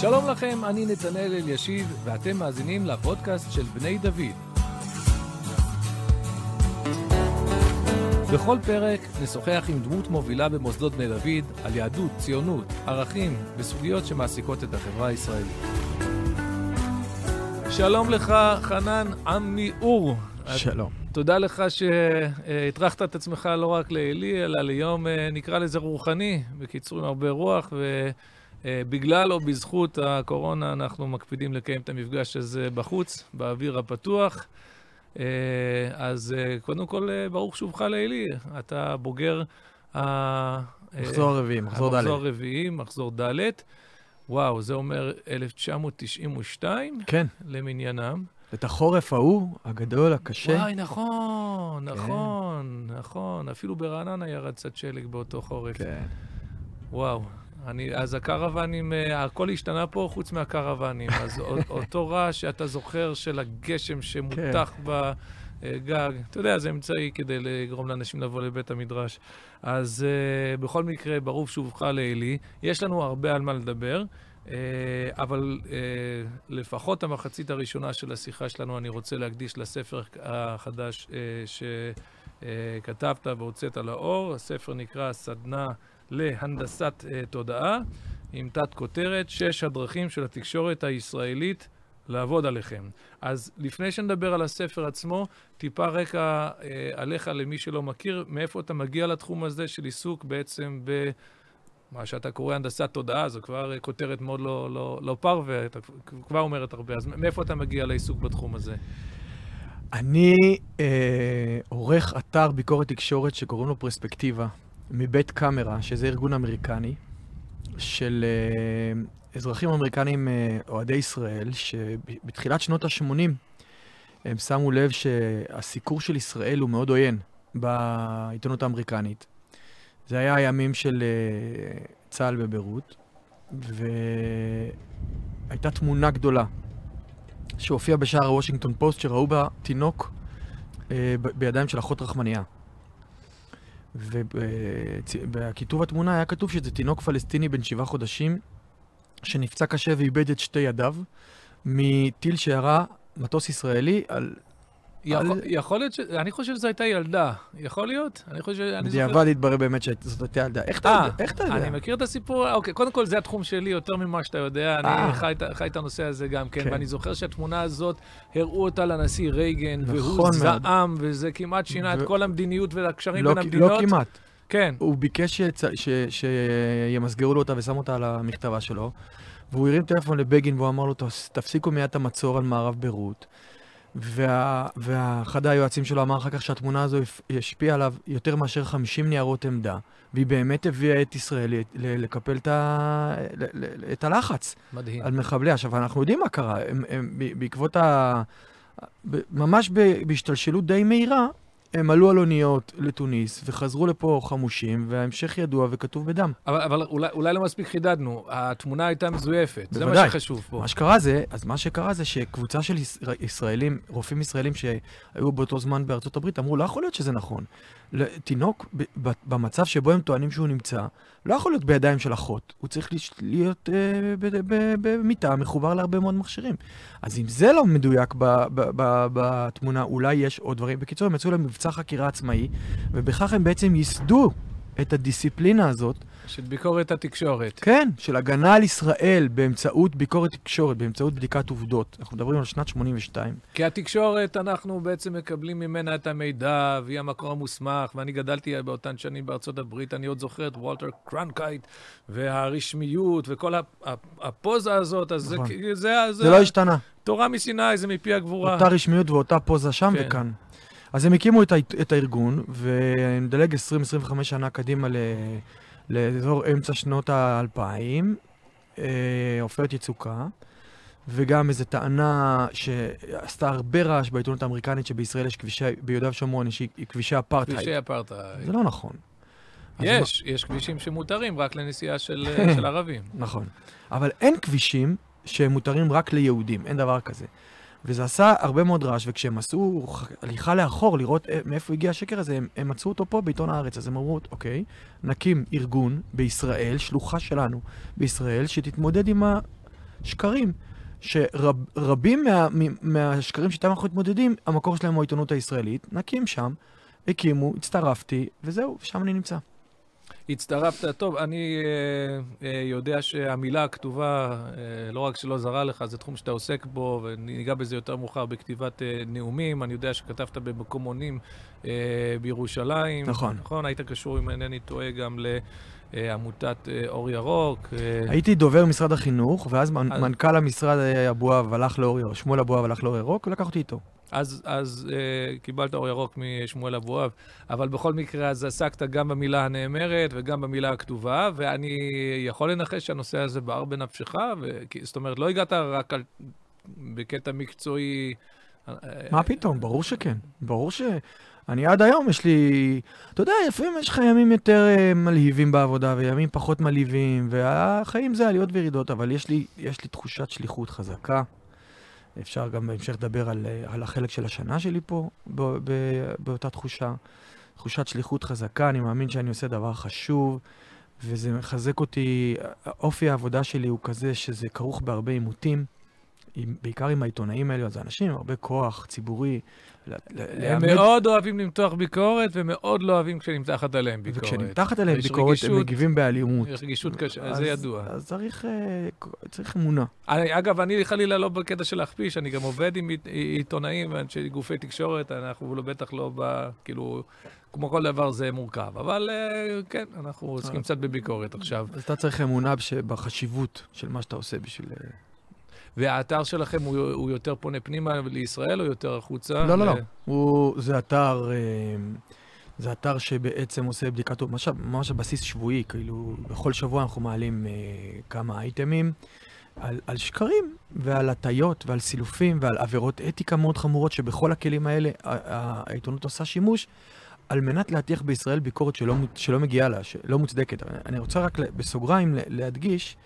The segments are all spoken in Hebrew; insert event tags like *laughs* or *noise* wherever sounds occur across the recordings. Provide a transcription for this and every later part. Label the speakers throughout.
Speaker 1: שלום לכם, אני נתנאל אלישיב, ואתם מאזינים לפודקאסט של בני דוד. בכל פרק נשוחח עם דמות מובילה במוסדות בני דוד על יהדות, ציונות, ערכים וסוגיות שמעסיקות את החברה הישראלית. שלום לך, חנן עמי אור.
Speaker 2: שלום.
Speaker 1: תודה לך שהטרחת את עצמך לא רק לעלי, אלא ליום, אה, נקרא לזה רוחני, בקיצור עם הרבה רוח, ובגלל או בזכות הקורונה אנחנו מקפידים לקיים את המפגש הזה בחוץ, באוויר הפתוח. אה, אז אה, קודם כל, ברוך שובך לעלי. אתה בוגר
Speaker 2: מחזור הרביעי, מחזור ד'.
Speaker 1: המחזור הרביעי, מחזור ד'. וואו, זה אומר 1992?
Speaker 2: כן.
Speaker 1: למניינם.
Speaker 2: את החורף ההוא, הגדול, הקשה.
Speaker 1: וואי, נכון, כן. נכון, נכון. אפילו ברעננה ירד קצת שלג באותו חורף.
Speaker 2: כן.
Speaker 1: וואו. אני, אז הקרוונים, אה, הכל השתנה פה חוץ מהקרוונים. אז אותו רעש שאתה זוכר של הגשם שמותח כן. בגג, אתה יודע, זה אמצעי כדי לגרום לאנשים לבוא לבית המדרש. אז uh, בכל מקרה, ברוך שובך לעלי. יש לנו הרבה על מה לדבר. Uh, אבל uh, לפחות המחצית הראשונה של השיחה שלנו אני רוצה להקדיש לספר החדש uh, שכתבת והוצאת לאור. הספר נקרא סדנה להנדסת uh, תודעה, עם תת כותרת, שש הדרכים של התקשורת הישראלית לעבוד עליכם. אז לפני שנדבר על הספר עצמו, טיפה רקע uh, עליך למי שלא מכיר, מאיפה אתה מגיע לתחום הזה של עיסוק בעצם ב... מה שאתה קורא הנדסת תודעה, זו כבר כותרת מאוד לא, לא, לא פרווה, אתה כבר אומרת הרבה. אז מאיפה אתה מגיע לעיסוק בתחום הזה?
Speaker 2: אני אה, עורך אתר ביקורת תקשורת שקוראים לו פרספקטיבה, מבית קאמרה, שזה ארגון אמריקני, של אה, אזרחים אמריקנים אה, אוהדי ישראל, שבתחילת שנות ה-80 הם שמו לב שהסיקור של ישראל הוא מאוד עוין בעיתונות האמריקנית. זה היה הימים של uh, צה"ל בביירות, והייתה תמונה גדולה שהופיעה בשער הוושינגטון פוסט, שראו בה תינוק uh, בידיים של אחות רחמניה. ובכיתוב התמונה היה כתוב שזה תינוק פלסטיני בן שבעה חודשים, שנפצע קשה ואיבד את שתי ידיו מטיל שירה מטוס ישראלי על
Speaker 1: יכול, יכול להיות ש... אני חושב שזו הייתה ילדה. יכול להיות? אני חושב...
Speaker 2: בדיעבד התברר באמת שזאת הייתה ילדה. איך אתה יודע? איך אתה יודע?
Speaker 1: אני מכיר את הסיפור, אוקיי, קודם כל זה התחום שלי יותר ממה שאתה יודע, אני אה. חי, את הנושא הזה גם כן, כן, ואני זוכר שהתמונה הזאת, הראו אותה לנשיא רייגן, נכון והוא זעם, וזה כמעט שינה. את כל המדיניות והקשרים
Speaker 2: לא,
Speaker 1: בין המדינות.
Speaker 2: לא כמעט.
Speaker 1: כן.
Speaker 2: הוא ביקש שימסגרו לו אותה ושם אותה על המכתבה שלו, והוא הרים טלפון לבגין והוא אמר לו, תפסיקו מיד את המצור על מערב ביירות. וה, ואחד היועצים שלו אמר אחר כך שהתמונה הזו השפיעה עליו יותר מאשר 50 ניירות עמדה, והיא באמת הביאה את ישראל לקפל את, ה, את הלחץ.
Speaker 1: מדהים.
Speaker 2: על מחבלי. עכשיו, אנחנו יודעים מה קרה. הם, הם, בעקבות ה... ממש בהשתלשלות די מהירה, הם עלו על אוניות לתוניס וחזרו לפה חמושים, וההמשך ידוע וכתוב בדם.
Speaker 1: אבל, אבל אולי, אולי לא מספיק חידדנו, התמונה הייתה מזויפת, בוודאי. זה מה שחשוב פה.
Speaker 2: מה שקרה זה, אז מה שקרה זה שקבוצה של ישראלים, רופאים ישראלים שהיו באותו זמן בארצות הברית, אמרו, לא יכול להיות שזה נכון. תינוק במצב שבו הם טוענים שהוא נמצא, לא יכול להיות בידיים של אחות, הוא צריך להיות אה, במיטה מחובר להרבה מאוד מכשירים. אז אם זה לא מדויק בתמונה, אולי יש עוד דברים. בקיצור, הם יצאו למבצע חקירה עצמאי, ובכך הם בעצם ייסדו את הדיסציפלינה הזאת.
Speaker 1: של ביקורת התקשורת.
Speaker 2: כן, של הגנה על ישראל באמצעות ביקורת תקשורת, באמצעות בדיקת עובדות. אנחנו מדברים על שנת 82.
Speaker 1: כי התקשורת, אנחנו בעצם מקבלים ממנה את המידע, והיא המקור המוסמך, ואני גדלתי באותן שנים בארצות הברית, אני עוד זוכר את וולטר קרונקייט, והרשמיות, וכל הפוזה הזאת, אז נכון. זה, זה,
Speaker 2: זה... זה לא השתנה.
Speaker 1: תורה מסיני, זה מפי הגבורה.
Speaker 2: אותה רשמיות ואותה פוזה שם כן. וכאן. אז הם הקימו את, את הארגון, ונדלג 20-25 שנה קדימה ל, לאזור אמצע שנות האלפיים, אה, עופרת יצוקה, וגם איזו טענה שעשתה הרבה רעש בעיתונות האמריקנית, שבישראל יש כבישי, ביהודה ושומרון יש כבישי אפרטהייד.
Speaker 1: כבישי אפרטהייד.
Speaker 2: זה לא נכון.
Speaker 1: יש, מה... יש כבישים שמותרים רק לנסיעה של, *laughs* של ערבים.
Speaker 2: נכון. אבל אין כבישים שהם מותרים רק ליהודים, אין דבר כזה. וזה עשה הרבה מאוד רעש, וכשהם עשו הליכה לאחור לראות אה, מאיפה הגיע השקר הזה, הם, הם מצאו אותו פה בעיתון הארץ. אז הם אמרו, אוקיי, נקים ארגון בישראל, שלוחה שלנו בישראל, שתתמודד עם, ה, שקרים. שרבים מה, מהשקרים שאיתם אנחנו מתמודדים, המקור שלהם הוא העיתונות הישראלית. נקים שם, הקימו, הצטרפתי, וזהו, שם אני נמצא.
Speaker 1: הצטרפת, טוב, אני אה, אה, יודע שהמילה הכתובה, אה, לא רק שלא זרה לך, זה תחום שאתה עוסק בו, וניגע בזה יותר מאוחר בכתיבת אה, נאומים. אני יודע שכתבת במקומונים אה, בירושלים.
Speaker 2: נכון.
Speaker 1: נכון, היית קשור, אם אינני טועה, גם לעמותת אה, אור ירוק. אה,
Speaker 2: הייתי דובר משרד החינוך, ואז מנ-
Speaker 1: אז-
Speaker 2: מנכ"ל המשרד אה, אבואב הלך לאור ירוק, שמואל אבואב הלך לאור ירוק, ולקח אותי איתו.
Speaker 1: אז, אז אה, קיבלת אור ירוק משמואל אבואב, אבל בכל מקרה, אז עסקת גם במילה הנאמרת וגם במילה הכתובה, ואני יכול לנחש שהנושא הזה בער בנפשך, ו... זאת אומרת, לא הגעת רק על... בקטע מקצועי... אה,
Speaker 2: מה פתאום? ברור שכן. ברור ש... אני עד היום, יש לי... אתה יודע, לפעמים יש לך ימים יותר אה, מלהיבים בעבודה, וימים פחות מלהיבים, והחיים זה עליות וירידות, אבל יש לי, יש לי תחושת שליחות חזקה. אפשר גם בהמשך לדבר על, אה, על החלק של השנה שלי פה, ב, ב, באותה תחושה. תחושת שליחות חזקה, אני מאמין שאני עושה דבר חשוב, וזה מחזק אותי. אופי העבודה שלי הוא כזה שזה כרוך בהרבה עימותים. עם, בעיקר עם העיתונאים האלה, זה אנשים עם הרבה כוח ציבורי.
Speaker 1: הם
Speaker 2: לאמת-
Speaker 1: מאוד אוהבים למתוח ביקורת, ומאוד לא אוהבים כשנמתחת עליהם ביקורת.
Speaker 2: וכשנמתחת עליהם ביקורת, הם
Speaker 1: רגישות-
Speaker 2: מגיבים באלימות.
Speaker 1: יש רגישות קשה,
Speaker 2: אז-
Speaker 1: זה ידוע.
Speaker 2: אז צריך, אה, צריך אמונה.
Speaker 1: אני, אגב, אני חלילה לא בקטע של להכפיש, אני גם עובד עם עית- עיתונאים ואנשי גופי תקשורת, אנחנו לא, בטח לא ב... כאילו, כמו כל דבר זה מורכב. אבל אה, כן, אנחנו עוסקים קצת בביקורת עכשיו.
Speaker 2: אז אתה צריך אמונה בחשיבות של מה שאתה עושה בשביל...
Speaker 1: והאתר שלכם הוא, הוא יותר פונה פנימה לישראל או יותר החוצה?
Speaker 2: לא, לא, לא.
Speaker 1: ל-
Speaker 2: הוא, זה אתר, אה, זה אתר שבעצם עושה בדיקת, ממש, ממש בסיס שבועי, כאילו, בכל שבוע אנחנו מעלים אה, כמה אייטמים על, על שקרים ועל הטיות ועל סילופים ועל עבירות אתיקה מאוד חמורות, שבכל הכלים האלה העיתונות עושה שימוש. על מנת להטיח בישראל ביקורת שלא, שלא מגיעה לה, שלא מוצדקת. אני רוצה רק בסוגריים להדגיש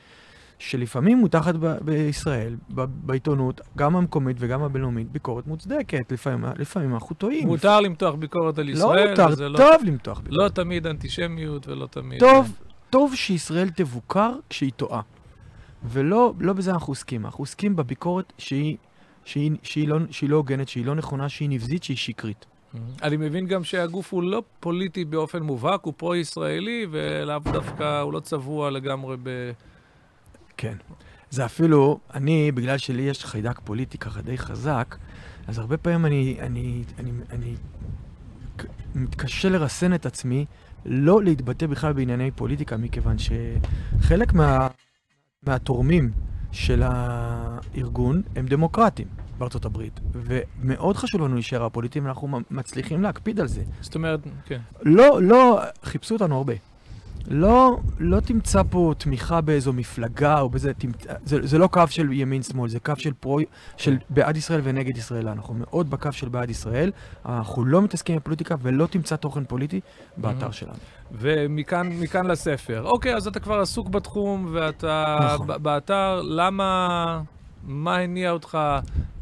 Speaker 2: שלפעמים מותחת ב- בישראל, ב- בעיתונות, גם המקומית וגם הבינלאומית, ביקורת מוצדקת. לפעמים, לפעמים אנחנו טועים.
Speaker 1: מותר למתוח ביקורת על
Speaker 2: לא
Speaker 1: ישראל,
Speaker 2: מותר,
Speaker 1: וזה לא,
Speaker 2: טוב למתוח ביקורת.
Speaker 1: לא תמיד אנטישמיות ולא תמיד...
Speaker 2: טוב, טוב שישראל תבוקר כשהיא טועה. ולא לא בזה אנחנו עוסקים, אנחנו עוסקים בביקורת שהיא, שהיא, שהיא, לא, שהיא לא הוגנת, שהיא לא נכונה, שהיא נבזית, שהיא שקרית.
Speaker 1: אני מבין גם שהגוף הוא לא פוליטי באופן מובהק, הוא פרו-ישראלי, ולאו דווקא, הוא לא צבוע לגמרי ב...
Speaker 2: כן. זה אפילו, אני, בגלל שלי יש חיידק פוליטי ככה די חזק, אז הרבה פעמים אני, אני, אני, אני ק- מתקשה לרסן את עצמי לא להתבטא בכלל בענייני פוליטיקה, מכיוון שחלק מה, מהתורמים של הארגון הם דמוקרטים בארצות הברית, ומאוד חשוב לנו להישאר הפוליטיים, ואנחנו מ- מצליחים להקפיד על זה.
Speaker 1: זאת אומרת, כן.
Speaker 2: לא, לא, חיפשו אותנו הרבה. לא, לא תמצא פה תמיכה באיזו מפלגה או באיזה, תמצא, זה, זה לא קו של ימין-שמאל, זה קו של פרו, של בעד ישראל ונגד ישראל. אנחנו מאוד בקו של בעד ישראל, אנחנו לא מתעסקים בפוליטיקה ולא תמצא תוכן פוליטי באתר
Speaker 1: Mhm.
Speaker 2: שלנו.
Speaker 1: ומכאן מכאן לספר. אוקיי, אז אתה כבר עסוק בתחום, ואתה
Speaker 2: נכון.
Speaker 1: באתר, למה... מה הניע אותך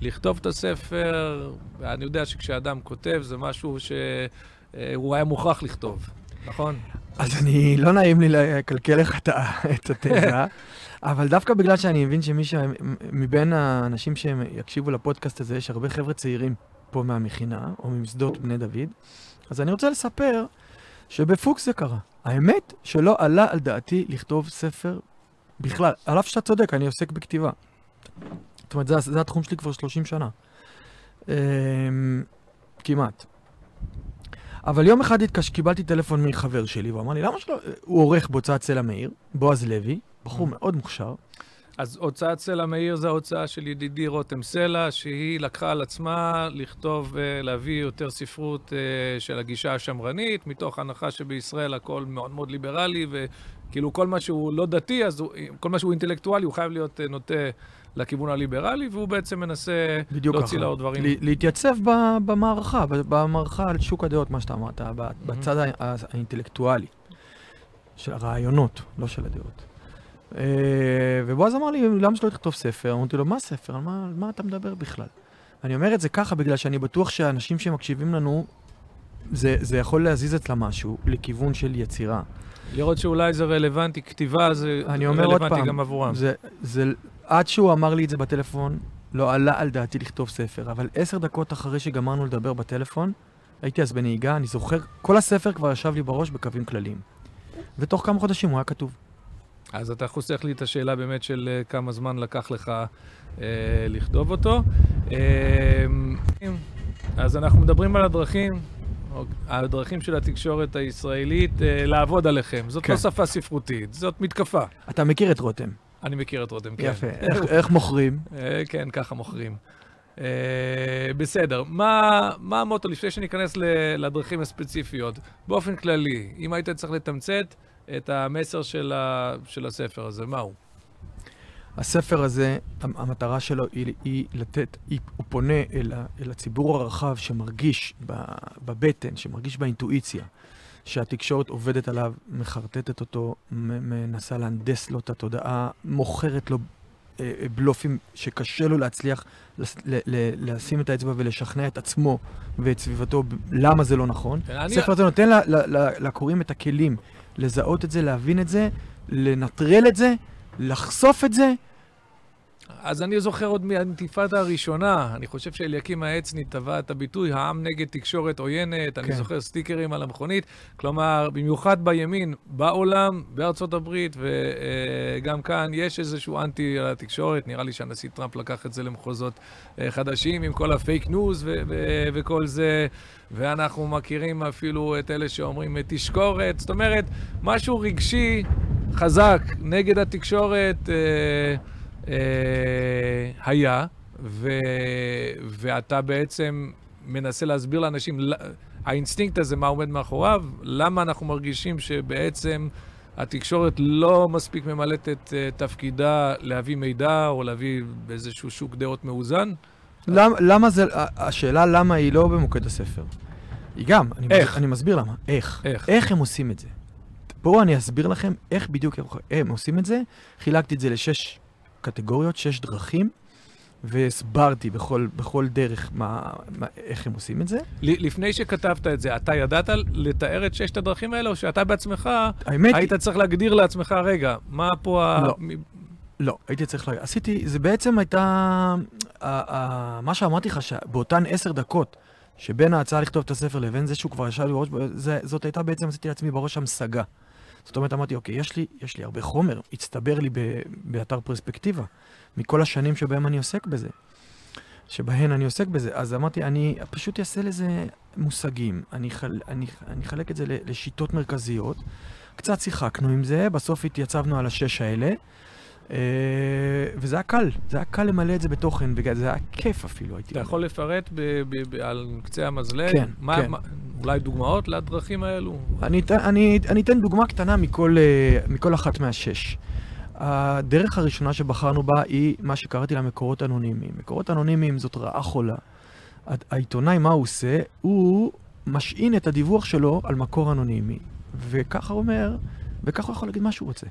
Speaker 1: לכתוב את הספר? אני יודע שכשאדם כותב זה משהו שהוא היה מוכרח לכתוב, נכון?
Speaker 2: אז אני, לא נעים לי לקלקל לך את *laughs* התזה, *laughs* אבל דווקא בגלל שאני מבין שמי ש... מבין האנשים שהם יקשיבו לפודקאסט הזה, יש הרבה חבר'ה צעירים פה מהמכינה, או משדות בני דוד, אז אני רוצה לספר שבפוקס זה קרה. האמת שלא עלה על דעתי לכתוב ספר בכלל, על אף שאתה צודק, אני עוסק בכתיבה. זאת אומרת, זה, זה התחום שלי כבר 30 שנה. אמ, כמעט. אבל יום אחד התקש... קיבלתי טלפון מחבר שלי, והוא אמר לי, למה שלא... הוא עורך בהוצאת סלע מאיר, בועז לוי, בחור
Speaker 1: Mm.
Speaker 2: מאוד מוכשר.
Speaker 1: אז הוצאת סלע מאיר זה ההוצאה של ידידי רותם סלע, שהיא לקחה על עצמה לכתוב, אה, להביא יותר ספרות אה, של הגישה השמרנית, מתוך הנחה שבישראל הכל מאוד מאוד ליברלי, וכאילו כל מה שהוא לא דתי, אז הוא, כל מה שהוא אינטלקטואלי, הוא חייב להיות אה, נוטה לכיוון הליברלי, והוא בעצם מנסה להוציא
Speaker 2: ככה.
Speaker 1: לאור דברים.
Speaker 2: להתייצב במערכה, במערכה על שוק הדעות, מה שאתה אמרת, ב- בצד האינטלקטואלי, של הרעיונות, לא של הדעות. אה, ובועז אמר לי, למה שלא תכתוב ספר? אמרתי לו, מה ספר? על מה, על מה אתה מדבר בכלל? אני אומר את זה ככה בגלל שאני בטוח שאנשים שמקשיבים לנו, זה, זה יכול להזיז אצלם משהו לכיוון של יצירה.
Speaker 1: לראות שאולי זה רלוונטי, כתיבה זה
Speaker 2: אני אומר עוד
Speaker 1: רלוונטי
Speaker 2: פעם,
Speaker 1: גם עבורם.
Speaker 2: זה, זה, עד שהוא אמר לי את זה בטלפון, לא עלה על דעתי לכתוב ספר, אבל עשר דקות אחרי שגמרנו לדבר בטלפון, הייתי אז בנהיגה, אני זוכר, כל הספר כבר ישב לי בראש בקווים כלליים. ותוך כמה חודשים הוא היה כתוב.
Speaker 1: אז אתה חוסך לי את השאלה באמת של אה, כמה זמן לקח לך אה, לכתוב אותו. אה, אז אנחנו מדברים על הדרכים, הדרכים של התקשורת הישראלית אה, לעבוד עליכם. זאת
Speaker 2: כן.
Speaker 1: לא שפה ספרותית, זאת מתקפה.
Speaker 2: אתה מכיר את רותם.
Speaker 1: אני מכיר את רותם, כן.
Speaker 2: יפה. איך, מוכרים?
Speaker 1: אה, כן, ככה מוכרים. אה, בסדר, מה, מה המוטו, לפני שניכנס לדרכים הספציפיות, באופן כללי, אם היית צריך לתמצת את המסר של, הספר הזה, מהו?
Speaker 2: הספר הזה, המ- המטרה שלו היא, היא לתת, היא, הוא פונה אל, אל הציבור הרחב שמרגיש בבטן, שמרגיש באינטואיציה, שהתקשורת עובדת עליו, מחרטטת אותו, מנסה להנדס לו את התודעה, מוכרת לו אה, אה, בלופים שקשה לו להצליח לשים את האצבע ולשכנע את עצמו ואת סביבתו למה זה לא נכון. הספר הזה נותן לקוראים את הכלים לזהות את זה, להבין את זה, לנטרל את זה, לחשוף את זה.
Speaker 1: אז אני זוכר עוד מהאינתיפאדה הראשונה, אני חושב שאליקים העצני טבע את הביטוי העם נגד תקשורת עוינת, אני
Speaker 2: כן.
Speaker 1: זוכר סטיקרים על המכונית, כלומר, במיוחד בימין, בעולם, בארצות הברית וגם כאן, יש איזשהו אנטי על התקשורת, נראה לי שהנשיא טראמפ לקח את זה למחוזות אה, חדשים עם כל הפייק ניוז ו- ו- וכל זה, ואנחנו מכירים אפילו את אלה שאומרים אה, תשקורת, זאת אומרת, משהו רגשי חזק נגד התקשורת. אה, אה, היה, ו, ואתה בעצם מנסה להסביר לאנשים, האינסטינקט הזה, מה עומד מאחוריו, למה אנחנו מרגישים שבעצם התקשורת לא מספיק ממלאת את אה, תפקידה להביא מידע או להביא באיזשהו שוק דעות מאוזן.
Speaker 2: למה, למה זה, השאלה למה היא לא במוקד הספר. היא גם, אני,
Speaker 1: איך?
Speaker 2: מס, אני מסביר למה. איך?
Speaker 1: איך?
Speaker 2: איך הם עושים את זה? בואו אני אסביר לכם איך בדיוק הם עושים את זה. חילקתי את זה לשש קטגוריות, שש דרכים, והסברתי בכל, בכל דרך מה, מה, איך הם עושים את זה.
Speaker 1: ל- לפני שכתבת את זה, אתה ידעת לתאר את ששת הדרכים האלה, או שאתה בעצמך
Speaker 2: האמת
Speaker 1: היית צריך להגדיר לעצמך, רגע, מה פה ה...
Speaker 2: לא.
Speaker 1: מ-
Speaker 2: לא, הייתי צריך להגיד. עשיתי, זה בעצם הייתה... ה- ה- מה שאמרתי לך, שבאותן עשר דקות שבין ההצעה לכתוב את הספר לבין זה שהוא כבר ישב לי בראש, זאת הייתה בעצם, עשיתי לעצמי בראש המשגה. זאת אומרת, אמרתי, אוקיי, יש לי, יש לי הרבה חומר, הצטבר לי ב, באתר פרספקטיבה, מכל השנים שבהם אני עוסק בזה, שבהן אני עוסק בזה. אז אמרתי, אני פשוט אעשה לזה מושגים, אני, חל, אני, אני אחלק את זה לשיטות מרכזיות. קצת שיחקנו עם זה, בסוף התייצבנו על השש האלה. אה, וזה היה קל, זה היה קל למלא את זה בתוכן, זה היה כיף אפילו, הייתי
Speaker 1: אתה. יכול לפרט ב- ב- ב- על קצה המזלג?
Speaker 2: כן,
Speaker 1: מה,
Speaker 2: כן.
Speaker 1: מה, אולי דוגמאות לדרכים האלו?
Speaker 2: אני, אני, אני אתן דוגמה קטנה מכל, אה, מכל אחת מהשש. הדרך הראשונה שבחרנו בה היא מה שקראתי לה מקורות אנונימיים. מקורות אנונימיים זאת רעה חולה. הע- העיתונאי, מה הוא עושה? הוא משעין את הדיווח שלו על מקור אנונימי. וככה הוא אומר, וככה הוא יכול להגיד מה שהוא רוצה.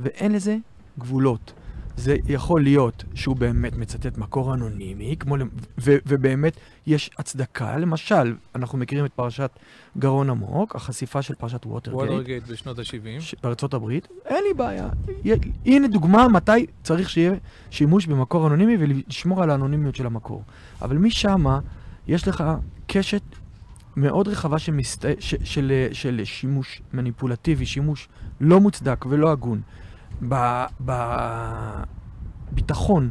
Speaker 2: ואין לזה גבולות. זה יכול להיות שהוא באמת מצטט מקור אנונימי, כמו, ו- ובאמת יש הצדקה. למשל, אנחנו מכירים את פרשת גרון עמוק, החשיפה של פרשת ווטרגייט.
Speaker 1: וולרגייט בשנות ה-70.
Speaker 2: ש- בארצות הברית, אין לי בעיה. הנה דוגמה מתי צריך שיהיה שימוש במקור אנונימי ולשמור על האנונימיות של המקור. אבל משמה יש לך קשת מאוד רחבה שמסת... ש... של... של שימוש מניפולטיבי, שימוש לא מוצדק ולא הגון. בביטחון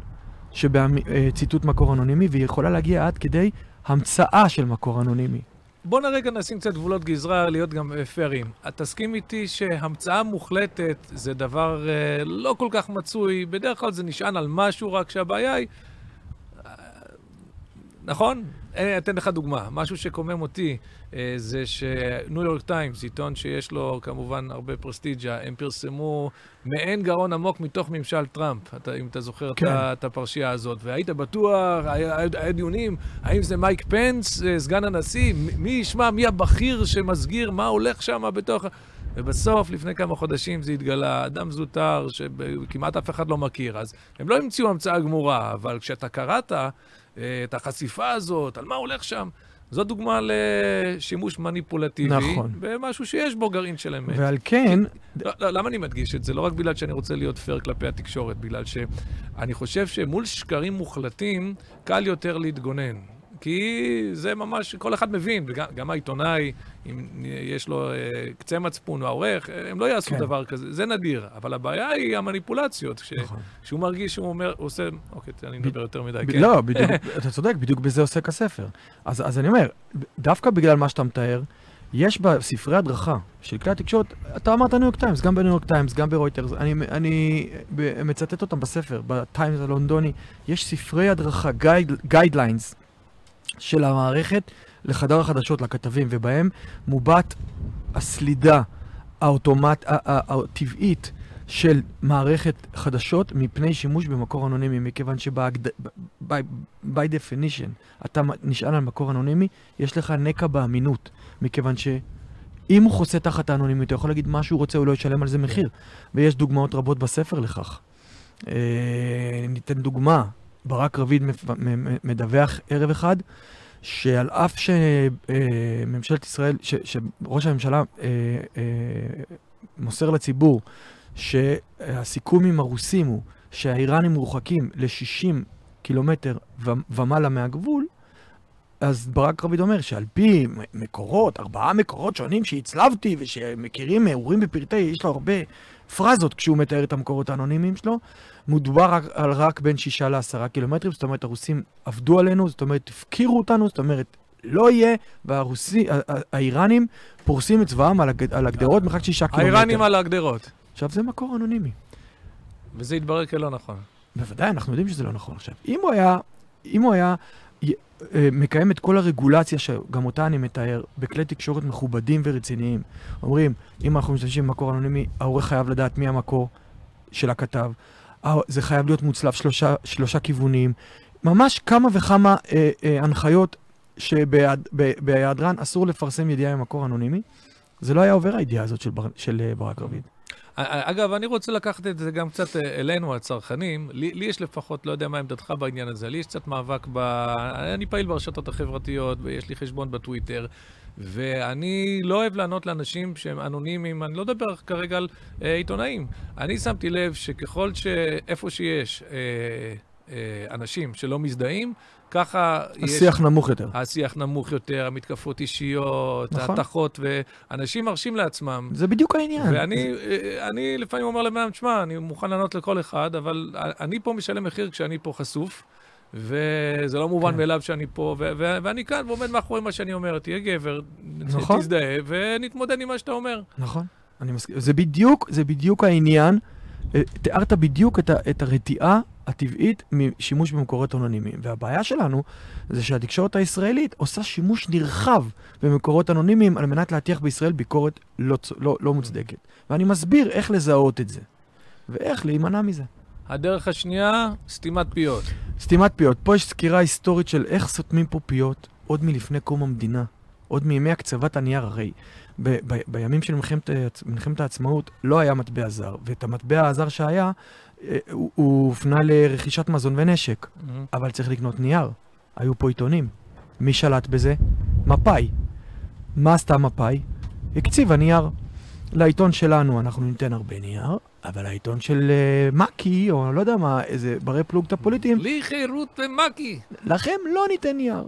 Speaker 2: שבציטוט מקור אנונימי, והיא יכולה להגיע עד כדי המצאה של מקור אנונימי.
Speaker 1: בוא נרגע נשים קצת גבולות גזרה, להיות גם אה, פיירים. את תסכים איתי שהמצאה מוחלטת זה דבר אה, לא כל כך מצוי, בדרך כלל זה נשען על משהו, רק שהבעיה היא... נכון? אני אתן לך דוגמה. משהו שקומם אותי אה, זה שניו יורק טיימס, עיתון שיש לו כמובן הרבה פרסטיג'ה, הם פרסמו מעין גרון עמוק מתוך ממשל טראמפ, אתה, אם אתה זוכר
Speaker 2: כן.
Speaker 1: את הפרשייה הזאת. והיית בטוח, היה, היה, דיונים, האם זה מייק פנס, אה, סגן הנשיא, מי ישמע, מי הבכיר שמסגיר מה הולך שם בתוך... ובסוף, לפני כמה חודשים זה התגלה, אדם זוטר שכמעט אף אחד לא מכיר. אז הם לא המציאו המצאה גמורה, אבל כשאתה קראת את החשיפה הזאת, על מה הולך שם, זו דוגמה לשימוש מניפולטיבי.
Speaker 2: נכון.
Speaker 1: במשהו שיש בו גרעין של אמת.
Speaker 2: ועל כן,
Speaker 1: לא, לא, למה אני מדגיש את זה? לא רק בגלל שאני רוצה להיות פייר כלפי התקשורת, בגלל שאני חושב שמול שקרים מוחלטים, קל יותר להתגונן. כי זה ממש, כל אחד מבין, וגם גם העיתונאי, אם יש לו אה, קצה מצפון, או העורך, אה, הם לא יעשו
Speaker 2: כן.
Speaker 1: דבר כזה, זה נדיר. אבל הבעיה היא המניפולציות, ש,
Speaker 2: נכון.
Speaker 1: שהוא מרגיש שהוא אומר, הוא עושה, אוקיי, אני מדבר יותר מדי,
Speaker 2: ב-
Speaker 1: כן.
Speaker 2: לא, בדיוק, *laughs* אתה צודק, בדיוק בזה עוסק הספר. אז, אז אני אומר, דווקא בגלל מה שאתה מתאר, יש בספרי הדרכה של כלי התקשורת, אתה אמרת ניו יורק טיימס, גם בניו יורק טיימס, גם ברויטרס, אני, אני ב- מצטט אותם בספר, בטיימס הלונדוני, יש ספרי הדרכה, guidelines, של המערכת לחדר החדשות, לכתבים, ובהם מובעת הסלידה האוטומט, הטבעית של מערכת חדשות מפני שימוש במקור אנונימי, מכיוון שב-by by definition אתה נשען על מקור אנונימי, יש לך נקע באמינות, מכיוון שאם הוא חוסה תחת האנונימיות, הוא יכול להגיד מה שהוא רוצה, הוא לא ישלם על זה מחיר. ויש דוגמאות רבות בספר לכך. אה, ניתן דוגמה, ברק רביד מדווח ערב אחד, שעל אף שממשלת ישראל, ש- שראש הממשלה אה, אה, מוסר לציבור שהסיכום עם הרוסים הוא שהאיראנים מורחקים ל-60 קילומטר ומעלה מהגבול, אז ברק רביד אומר שעל פי מקורות, ארבעה מקורות שונים שהצלבתי ושמכירים, מעורים בפרטי, יש לו הרבה פרזות כשהוא מתאר את המקורות האנונימיים שלו, מדובר רק, על רק בין שישה לעשרה קילומטרים, זאת אומרת, הרוסים עבדו עלינו, זאת אומרת, הפקירו אותנו, זאת אומרת, לא יהיה, והרוסי, ה- ה- האיראנים פורסים את צבאם על, הג, על הגדרות מרחק שישה קילומטר.
Speaker 1: האיראנים על הגדרות.
Speaker 2: עכשיו, זה מקור אנונימי.
Speaker 1: וזה התברר כלא נכון.
Speaker 2: בוודאי, אנחנו יודעים שזה לא נכון עכשיו. אם הוא היה, אם הוא היה אה, מקיים את כל הרגולציה, שגם אותה אני מתאר, בכלי תקשורת מכובדים ורציניים, אומרים, אם אנחנו משתמשים במקור אנונימי, העורך חייב לדעת מי המקור של הכתב, זה חייב להיות מוצלב שלושה, שלושה כיוונים, ממש כמה וכמה אה, אה, הנחיות שבהיעדרן אסור לפרסם ידיעה ממקור אנונימי. זה לא היה עובר הידיעה הזאת של, בר, של אה, ברק רביד.
Speaker 1: אגב, אני רוצה לקחת את זה גם קצת אה, אלינו, הצרכנים. לי, לי יש לפחות, לא יודע מה עמדתך בעניין הזה, לי יש קצת מאבק ב... אני פעיל ברשתות החברתיות, ויש לי חשבון בטוויטר, ואני לא אוהב לענות לאנשים שהם אנונימיים, אני לא מדבר כרגע על אה, עיתונאים. אני שמתי לב שככל שאיפה שיש אה, אה, אנשים שלא מזדהים, ככה יש...
Speaker 2: השיח נמוך יותר.
Speaker 1: השיח נמוך יותר, המתקפות אישיות,
Speaker 2: נכון.
Speaker 1: ההתכות, ואנשים מרשים לעצמם.
Speaker 2: זה בדיוק העניין.
Speaker 1: ואני אה, אני לפעמים אומר לבן אדם, תשמע, אני מוכן לענות לכל אחד, אבל אני פה משלם מחיר כשאני פה חשוף, וזה לא מובן
Speaker 2: כן.
Speaker 1: מאליו שאני פה, ואני כאן ועומד מאחורי מה שאני אומר, תהיה גבר,
Speaker 2: נכון.
Speaker 1: תזדהה, ונתמודד עם מה שאתה אומר.
Speaker 2: נכון, אני מסכים. זה בדיוק, זה בדיוק העניין. אה, תיארת בדיוק את, את הרתיעה הטבעית משימוש במקורות אנונימיים. והבעיה שלנו זה שהתקשורת הישראלית עושה שימוש נרחב במקורות אנונימיים על מנת להטיח בישראל ביקורת לא, לא, לא מוצדקת. ואני מסביר איך לזהות את זה, ואיך להימנע מזה.
Speaker 1: הדרך השנייה, סתימת פיות.
Speaker 2: סתימת פיות. פה יש סקירה היסטורית של איך סותמים פה פיות עוד מלפני קום המדינה, עוד מימי הקצבת הנייר. הרי ב- ב- בימים של מלחמת, מלחמת העצמאות לא היה מטבע זר, ואת המטבע הזר שהיה, אה, הוא, הוא הופנה לרכישת מזון ונשק, אבל צריך לקנות נייר. היו פה עיתונים. מי שלט בזה? מפא"י. מה עשתה מפא"י? הקציבה נייר. לעיתון שלנו אנחנו ניתן הרבה נייר, אבל העיתון של אה, מק"י, או לא יודע מה, איזה ברי פלוגתא פוליטיים,
Speaker 1: לחירות ומק"י.
Speaker 2: לכם לא ניתן נייר.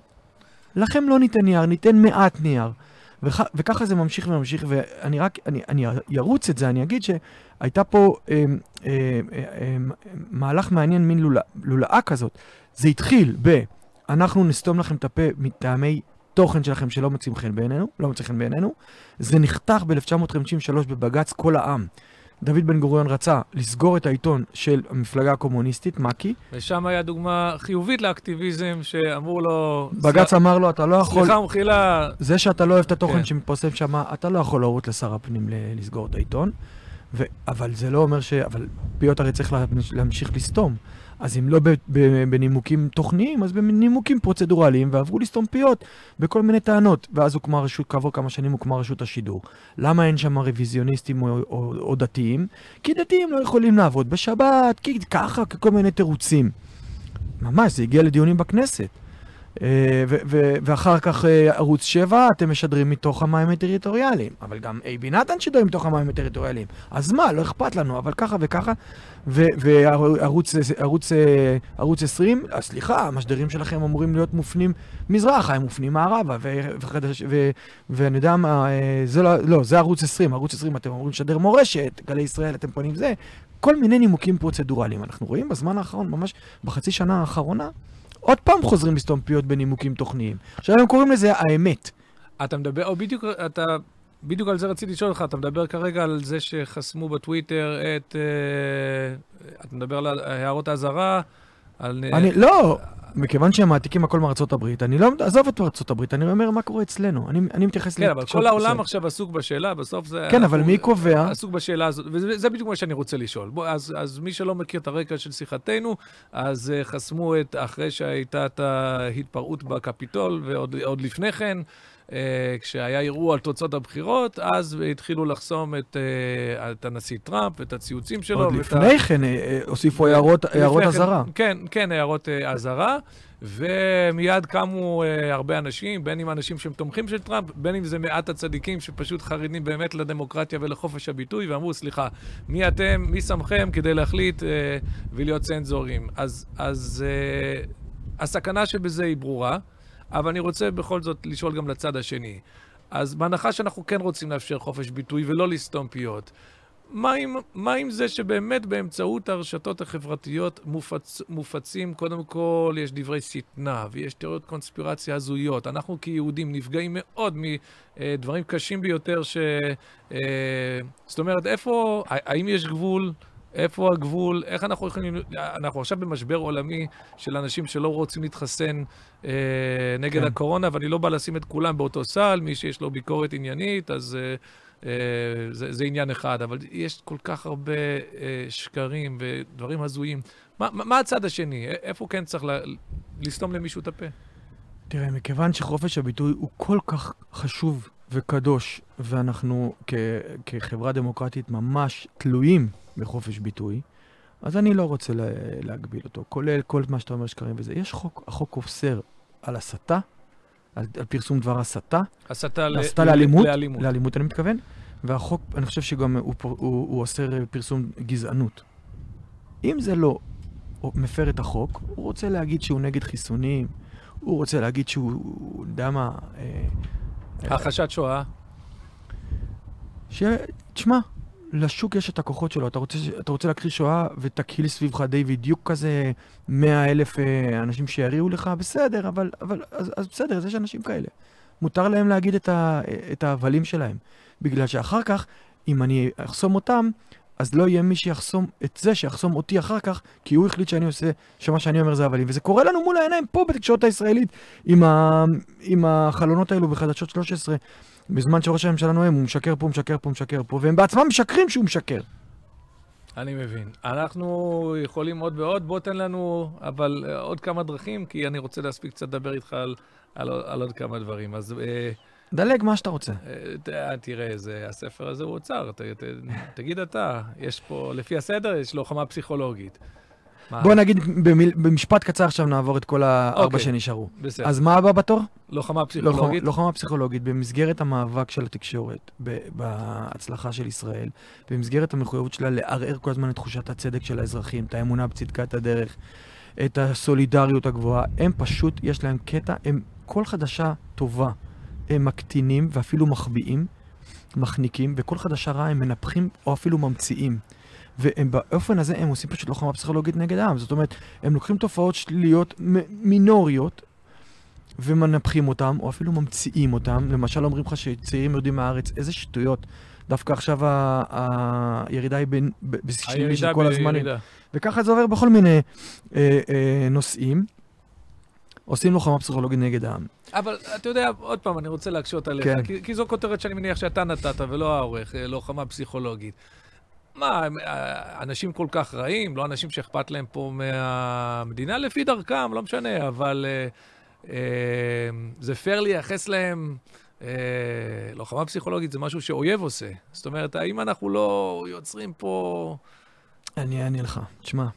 Speaker 2: לכם לא ניתן נייר, ניתן מעט נייר. וכ, וככה זה ממשיך וממשיך, ואני רק, אני, אני ארוץ את זה, אני אגיד שהייתה פה אה, אה, אה, אה, מהלך מעניין, מין לולא, לולאה כזאת. זה התחיל ב, אנחנו נסתום לכם את הפה מטעמי תוכן שלכם שלא מוצאים חן בעינינו, לא מוצא חן בעינינו. זה נחתך ב-1953 בבג"ץ כל העם. דוד בן גוריון רצה לסגור את העיתון של המפלגה הקומוניסטית, מק"י.
Speaker 1: ושם היה דוגמה חיובית לאקטיביזם, שאמרו לו...
Speaker 2: בג"ץ אמר לו, אתה לא יכול...
Speaker 1: סליחה ומחילה,
Speaker 2: זה שאתה לא אוהב את התוכן
Speaker 1: כן.
Speaker 2: שמתפרסם שם, אתה לא יכול להורות לשר הפנים לסגור את העיתון. ו- אבל זה לא אומר ש... אבל פיות הרי צריך לה- להמשיך לסתום. אז אם לא בנימוקים תוכניים, אז בנימוקים פרוצדורליים, ועברו לסתום פיות בכל מיני טענות. ואז הוקמה רשות, כעבור כמה שנים הוקמה רשות השידור. למה אין שם רוויזיוניסטים או, או, או דתיים? כי דתיים לא יכולים לעבוד בשבת, כי ככה, כל מיני תירוצים. ממש, זה הגיע לדיונים בכנסת. אה, ואחר כך אה, ערוץ 7, אתם משדרים מתוך המים הטריטוריאליים. אבל גם אייבי נתן שידר מתוך המים הטריטוריאליים. אז מה, לא אכפת לנו, אבל ככה וככה. וערוץ ערוץ, אה, ערוץ 20, אה, סליחה, המשדרים שלכם אמורים להיות מופנים מזרחה, הם מופנים מערבה, וחדש- ו- ואני יודע מה, זה לא, לא, זה ערוץ 20, ערוץ 20 אתם אמורים לשדר מורשת, גלי ישראל אתם פונים זה, כל מיני נימוקים פרוצדורליים. אנחנו רואים בזמן האחרון, ממש בחצי שנה האחרונה, עוד פעם חוזרים לסתום פיות בנימוקים תוכניים. עכשיו הם קוראים לזה האמת.
Speaker 1: אתה מדבר, או בדיוק, אתה, בדיוק על זה רציתי לשאול אותך, אתה מדבר כרגע על זה שחסמו בטוויטר את, אה, אתה מדבר על הערות האזהרה, על...
Speaker 2: אני, לא, מכיוון שהם מעתיקים הכל מארצות הברית, אני לא, עזוב את ארצות הברית, אני אומר מה קורה אצלנו. אני, אני מתייחס
Speaker 1: כן, אבל
Speaker 2: לתקשורת
Speaker 1: כל העולם
Speaker 2: ישראל.
Speaker 1: עכשיו עסוק בשאלה, בסוף זה...
Speaker 2: כן, אבל מי קובע?
Speaker 1: עסוק בשאלה הזאת, וזה זה בדיוק מה שאני רוצה לשאול. בוא, אז, אז מי שלא מכיר את הרקע של שיחתנו, אז uh, חסמו את, אחרי שהייתה את ההתפרעות בקפיטול, ועוד עוד לפני כן, כשהיה ערעור על תוצאות הבחירות, אז התחילו לחסום את, uh, את הנשיא טראמפ ואת הציוצים שלו.
Speaker 2: עוד לפני כן אה, אה, הוסיפו הערות הערות
Speaker 1: כן,
Speaker 2: אזהרה.
Speaker 1: כן, כן, הערות אה, אזהרה. ומיד קמו uh, הרבה אנשים, בין אם אנשים שהם תומכים של טראמפ, בין אם זה מעט הצדיקים שפשוט חרדים באמת לדמוקרטיה ולחופש הביטוי, ואמרו, סליחה, מי אתם, מי שמכם כדי להחליט uh, ולהיות צנזורים? אז, אז uh, הסכנה שבזה היא ברורה, אבל אני רוצה בכל זאת לשאול גם לצד השני. אז בהנחה שאנחנו כן רוצים לאפשר חופש ביטוי ולא לסתום פיות, מה עם, מה עם זה שבאמת באמצעות הרשתות החברתיות מופצ, מופצים, קודם כל, יש דברי שטנה ויש תיאוריות קונספירציה הזויות. אנחנו כיהודים נפגעים מאוד מדברים קשים ביותר ש... אה, זאת אומרת, איפה, האם יש גבול? איפה הגבול? איך אנחנו יכולים... אנחנו עכשיו במשבר עולמי של אנשים שלא רוצים להתחסן נגד
Speaker 2: כן.
Speaker 1: הקורונה, ואני לא בא לשים את כולם באותו סל, מי שיש לו ביקורת עניינית, אז... אה, אה, זה, זה עניין אחד, אבל יש כל כך הרבה אה, שקרים ודברים הזויים. מה, מה הצד השני? איפה כן צריך ל- לסתום למישהו את הפה?
Speaker 2: תראה, מכיוון שחופש הביטוי הוא כל כך חשוב וקדוש, ואנחנו כ- כחברה דמוקרטית ממש תלויים בחופש ביטוי, אז אני לא רוצה לה- להגביל אותו, כולל כל מה שאתה אומר שקרים וזה. יש חוק, החוק אוסר על הסתה, על, על פרסום דבר הסתה,
Speaker 1: הסתה ל-
Speaker 2: הסתה
Speaker 1: ל-
Speaker 2: לאלימות,
Speaker 1: לאלימות.
Speaker 2: לאלימות אני מתכוון, והחוק, אני חושב שגם הוא, הוא, הוא אוסר פרסום גזענות. אם זה לא מפר את החוק, הוא רוצה להגיד שהוא נגד חיסונים, הוא רוצה להגיד שהוא, הוא יודע מה, אה, אה,
Speaker 1: הכחשת שואה.
Speaker 2: ש... תשמע, לשוק יש את הכוחות שלו. אתה רוצה, אתה רוצה להכחיש שואה ותקהיל סביבך דיוויד דיוק כזה, מאה אלף אה, אנשים שיריעו לך, בסדר, אבל, אבל אז, אז בסדר, אז יש אנשים כאלה. מותר להם להגיד את, ה, את ההבלים שלהם. בגלל שאחר כך, אם אני אחסום אותם, אז לא יהיה מי שיחסום את זה, שיחסום אותי אחר כך, כי הוא החליט שאני עושה, שמה שאני אומר זה הבלים. וזה קורה לנו מול העיניים פה בתקשורת הישראלית, עם, ה, עם החלונות האלו בחדשות 13. בזמן שראש הממשלה נואם, הוא משקר פה, משקר פה, משקר פה, והם בעצמם משקרים שהוא משקר.
Speaker 1: אני מבין. אנחנו יכולים עוד ועוד, בוא תן לנו, אבל אה, עוד כמה דרכים, כי אני רוצה להספיק קצת לדבר איתך על, על, על עוד כמה דברים. אז אה,
Speaker 2: דלג מה שאתה רוצה.
Speaker 1: אה, תראה, זה, הספר הזה הוא אוצר, ת, ת, תגיד אתה, יש פה, לפי הסדר, יש לוחמה פסיכולוגית. מה?
Speaker 2: בוא נגיד במיל, במשפט קצר עכשיו נעבור את כל הארבע
Speaker 1: אוקיי.
Speaker 2: שנשארו.
Speaker 1: בסדר.
Speaker 2: אז מה הבא בתור?
Speaker 1: לוחמה פסיכולוגית?
Speaker 2: לוחמה פסיכולוגית במסגרת המאבק של התקשורת, ב- בהצלחה של ישראל, במסגרת המחויבות שלה לערער כל הזמן את תחושת הצדק של האזרחים, את האמונה בצדקת הדרך, את הסולידריות הגבוהה. הם פשוט, יש להם קטע, הם כל חדשה טובה, הם מקטינים ואפילו מחביאים, מחניקים, וכל חדשה רעה הם מנפחים או אפילו ממציאים. והם באופן הזה, הם עושים פשוט לוחמה פסיכולוגית נגד העם. זאת אומרת, הם לוקחים תופעות שליליות מינוריות, ומנפחים אותם, או אפילו ממציאים אותם. למשל, אומרים לך שצעירים יורדים מהארץ, איזה שטויות. דווקא עכשיו ה- הירידה היא בין- ב- של כל הזמנים. וככה זה עובר בכל מיני אה, אה, נושאים. עושים לוחמה פסיכולוגית נגד העם.
Speaker 1: אבל אתה יודע, עוד פעם, אני רוצה להקשות עליך,
Speaker 2: כן.
Speaker 1: כי, כי זו כותרת שאני מניח שאתה נתת ולא העורך, אה, לוחמה פסיכולוגית. מה, אה, אנשים כל כך רעים, לא אנשים שאכפת להם פה מהמדינה לפי דרכם, לא משנה, אבל אה, אה, זה פייר לייחס להם, אה, לוחמה פסיכולוגית זה משהו שאויב עושה. זאת אומרת, האם אנחנו לא יוצרים פה...
Speaker 2: אני אענה לך. תשמע,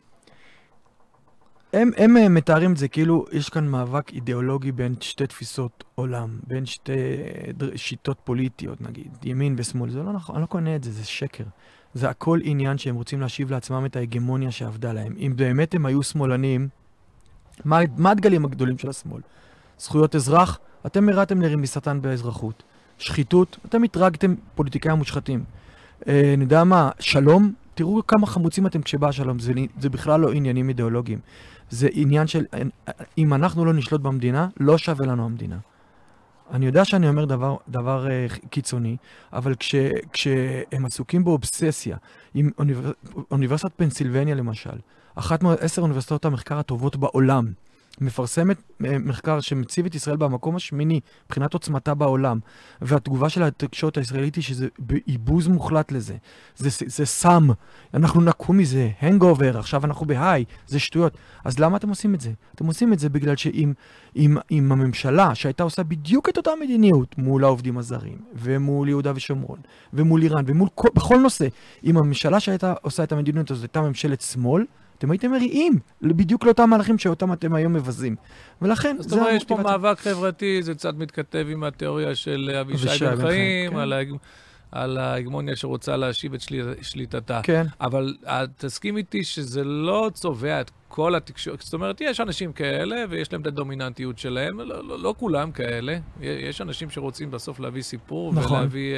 Speaker 2: הם, הם אה, מתארים את זה כאילו יש כאן מאבק אידיאולוגי בין שתי תפיסות עולם, בין שתי שיטות פוליטיות, נגיד, ימין ושמאל. זה לא נכון, אני לא קונה את זה, זה שקר. זה הכל עניין שהם רוצים להשיב לעצמם את ההגמוניה שאבדה להם. אם באמת הם היו שמאלנים, מה, מה הדגלים הגדולים של השמאל? זכויות אזרח, אתם הראתם לרמיסתן באזרחות. שחיתות, אתם הטרגתם פוליטיקאים מושחתים. אה, יודע מה, שלום, תראו כמה חמוצים אתם כשבא השלום, זה, זה בכלל לא עניינים אידיאולוגיים. זה עניין של, אם אנחנו לא נשלוט במדינה, לא שווה לנו המדינה. אני יודע שאני אומר דבר, דבר uh, קיצוני, אבל כש, כשהם עסוקים באובססיה, עם אוניבר, אוניברסיטת פנסילבניה למשל, אחת מעשר אוניברסיטאות המחקר הטובות בעולם, מפרסמת אה, מחקר שמציב את ישראל במקום השמיני מבחינת עוצמתה בעולם, והתגובה של התקשורת הישראלית היא שזה ביזבוז מוחלט לזה. זה, זה, זה סם, אנחנו נקום מזה, ה hangover, עכשיו אנחנו ב high, זה שטויות. אז למה אתם עושים את זה? אתם עושים את זה בגלל שאם אם, אם הממשלה, שהייתה עושה בדיוק את אותה מדיניות מול העובדים הזרים, ומול יהודה ושומרון, ומול איראן, ומול כל, בכל נושא, אם הממשלה שהייתה עושה את המדיניות הזאת הייתה ממשלת שמאל, אתם הייתם מריעים בדיוק לאותם מהלכים שאותם אתם היום מבזים. ולכן,
Speaker 1: זאת אומרת, יש פה מאבק חברתי, זה קצת מתכתב עם התיאוריה של אבישי בן חיים, כן. על. על ההגמוניה שרוצה להשיב את של... שליטתה.
Speaker 2: כן.
Speaker 1: אבל תסכים איתי שזה לא צובע את כל התקשורת, זאת אומרת, יש אנשים כאלה ויש להם את הדומיננטיות שלהם, לא, לא, לא כולם כאלה. יש אנשים שרוצים בסוף להביא סיפור
Speaker 2: נכון.
Speaker 1: ולהביא...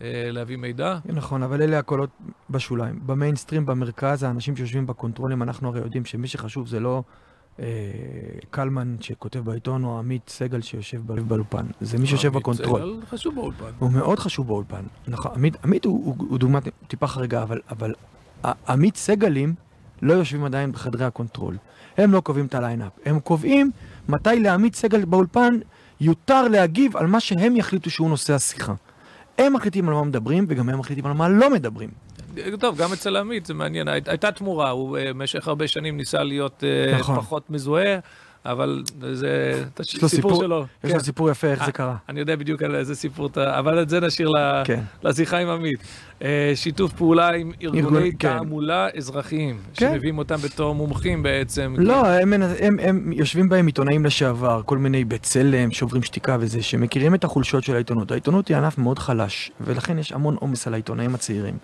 Speaker 1: להביא מידע.
Speaker 2: נכון, אבל אלה הקולות בשוליים. במיינסטרים, במרכז, האנשים שיושבים בקונטרולים, אנחנו הרי יודעים שמי שחשוב זה לא אה, קלמן שכותב בעיתון, או עמית סגל שיושב באולפן. זה מי שיושב בקונטרול.
Speaker 1: עמית סגל יושב באולפן.
Speaker 2: הוא מאוד חשוב באולפן. נכון, עמית, עמית הוא, הוא, הוא דוגמה טיפה חריגה, אבל, אבל עמית סגלים לא יושבים עדיין בחדרי הקונטרול. הם לא קובעים את ה lineup. הם קובעים מתי לעמית סגל באולפן יותר להגיב על מה שהם יחליטו שהוא נושא השיחה. הם מחליטים על מה מדברים, וגם הם מחליטים על מה לא מדברים.
Speaker 1: טוב, גם אצל עמית זה מעניין. הייתה תמורה, הוא במשך הרבה שנים ניסה להיות נכון. פחות מזוהה. אבל זה סיפור,
Speaker 2: סיפור
Speaker 1: שלו.
Speaker 2: יש לו כן. סיפור יפה איך זה קרה.
Speaker 1: אני יודע בדיוק על איזה סיפור אתה... אבל את זה נשאיר
Speaker 2: כן.
Speaker 1: לשיחה עם עמית. שיתוף פעולה עם ארגוני תעמולה אזרחיים,
Speaker 2: כן.
Speaker 1: שמביאים אותם בתור מומחים בעצם.
Speaker 2: לא, הם יושבים בהם עיתונאים לשעבר, כל מיני בצלם, שוברים שתיקה וזה, שמכירים את החולשות של העיתונות. העיתונות היא ענף מאוד חלש, ולכן יש המון עומס על העיתונאים הצעירים.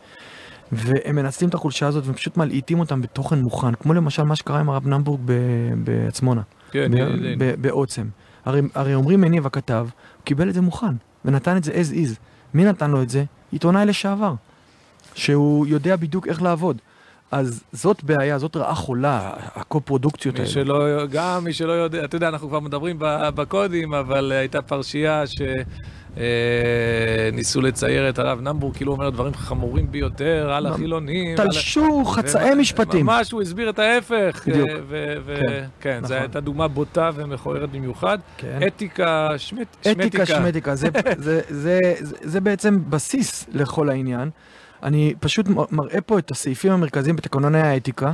Speaker 2: והם מנצלים את החולשה הזאת ופשוט מלעיטים אותם בתוכן מוכן, כמו למשל מה שקרה עם הרב נמבורג בעצמונה.
Speaker 1: כן,
Speaker 2: בעוצם. הרי, הרי אומרים מניב הכתב, הוא קיבל את זה מוכן, ונתן את זה as is. מי נתן לו את זה? עיתונאי לשעבר, שהוא יודע בדיוק איך לעבוד. אז זאת בעיה, זאת רעה חולה, הקו-פרודוקציות האלה.
Speaker 1: שלא, גם מי שלא יודע, אתה יודע, אנחנו כבר מדברים בקודים, אבל הייתה פרשייה ש... ניסו לצייר את הרב נמבור, כאילו הוא אומר דברים חמורים ביותר על החילונים.
Speaker 2: תלשו חצאי משפטים.
Speaker 1: ממש, הוא הסביר את ההפך.
Speaker 2: בדיוק.
Speaker 1: כן, זו הייתה דוגמה בוטה ומכוערת במיוחד.
Speaker 2: כן.
Speaker 1: אתיקה, שמטיקה.
Speaker 2: אתיקה, שמטיקה, זה בעצם בסיס לכל העניין. אני פשוט מראה פה את הסעיפים המרכזיים בתקנוני האתיקה.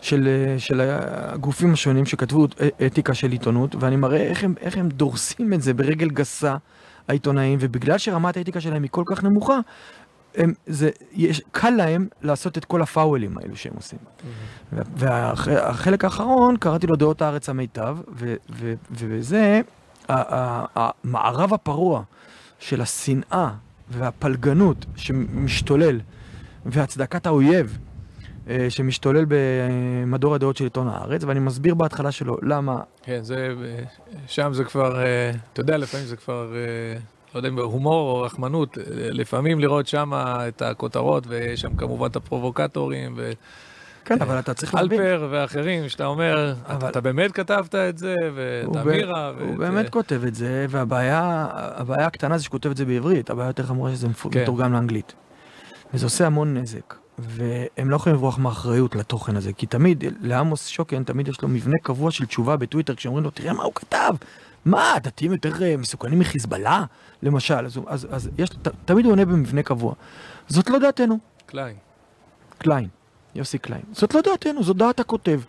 Speaker 2: של, של הגופים השונים שכתבו אתיקה של עיתונות, ואני מראה איך הם, איך הם דורסים את זה ברגל גסה, העיתונאים, ובגלל שרמת האתיקה שלהם היא כל כך נמוכה, הם, זה, יש, קל להם לעשות את כל הפאוולים האלו שהם עושים. Mm-hmm. והחלק האחרון, קראתי לו דעות הארץ המיטב, ו, ו, ובזה, המערב הפרוע של השנאה והפלגנות שמשתולל, והצדקת האויב, שמשתולל במדור הדעות של עיתון הארץ, ואני מסביר בהתחלה שלו למה...
Speaker 1: כן, זה, שם זה כבר, אתה יודע, לפעמים זה כבר, לא יודע אם הומור או רחמנות, לפעמים לראות שם את הכותרות, ויש שם כמובן את הפרובוקטורים, ו...
Speaker 2: כן, אבל אתה צריך להבין.
Speaker 1: אלפר ואחרים, שאתה אומר, אבל... אתה באמת כתבת את זה, ואת אמירה.
Speaker 2: הוא ואת... באמת כותב את זה, והבעיה הקטנה זה שכותב את זה בעברית, הבעיה יותר חמורה שזה כן. מתורגם לאנגלית. וזה עושה המון נזק. והם לא יכולים לברוח מאחריות לתוכן הזה, כי תמיד, לעמוס שוקן, תמיד יש לו מבנה קבוע של תשובה בטוויטר, כשאומרים לו, תראה מה הוא כתב, מה, דתיים יותר מסוכנים מחיזבאללה, למשל, אז, אז, אז יש, ת, תמיד הוא עונה במבנה קבוע. זאת לא דעתנו.
Speaker 1: קליין.
Speaker 2: קליין, יוסי קליין. זאת לא דעתנו, זאת דעת הכותב.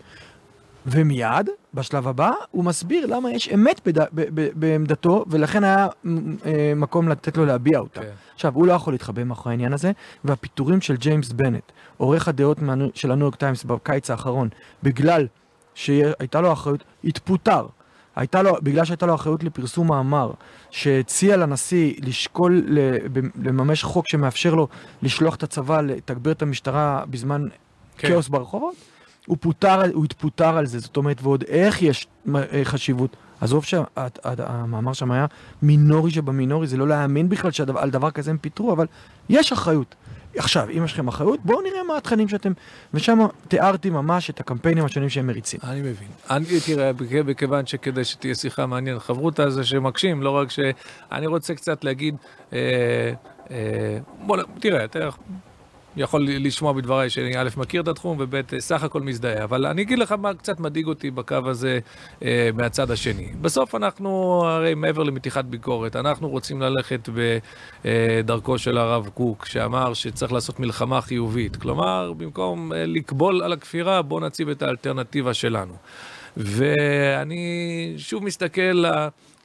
Speaker 2: ומיד, בשלב הבא, הוא מסביר למה יש אמת בד... ב... ב... בעמדתו, ולכן היה אה, מקום לתת לו להביע אותה. כן. עכשיו, הוא לא יכול להתחבא מאחורי העניין הזה, והפיטורים של ג'יימס בנט, עורך הדעות של הניו יורק טיימס בקיץ האחרון, בגלל שהייתה לו אחריות, התפוטר. הייתה לו, בגלל שהייתה לו אחריות לפרסום מאמר שהציע לנשיא לשקול לממש חוק שמאפשר לו לשלוח את הצבא לתגבר את המשטרה בזמן כן. כאוס ברחובות, הוא פוטר, הוא התפוטר על זה, זאת אומרת, ועוד איך יש אה, חשיבות. עזוב שהמאמר שם היה מינורי שבמינורי, זה לא להאמין בכלל שעל דבר כזה הם פיטרו, אבל יש אחריות. עכשיו, אם יש לכם אחריות, בואו נראה מה התכנים שאתם... ושם תיארתי ממש את הקמפיינים השונים שהם מריצים.
Speaker 1: אני מבין. אני, תראה, מכיוון שכדי שתהיה שיחה מעניינת, חברותא זה שמקשים, לא רק ש... אני רוצה קצת להגיד... אה, אה, בוא, תראה, תראה, יכול לשמוע בדבריי שאני א', מכיר את התחום, וב', סך הכל מזדהה. אבל אני אגיד לך מה קצת מדאיג אותי בקו הזה אה, מהצד השני. בסוף אנחנו, הרי מעבר למתיחת ביקורת, אנחנו רוצים ללכת בדרכו של הרב קוק, שאמר שצריך לעשות מלחמה חיובית. כלומר, במקום אה, לקבול על הכפירה, בואו נציב את האלטרנטיבה שלנו. ואני שוב מסתכל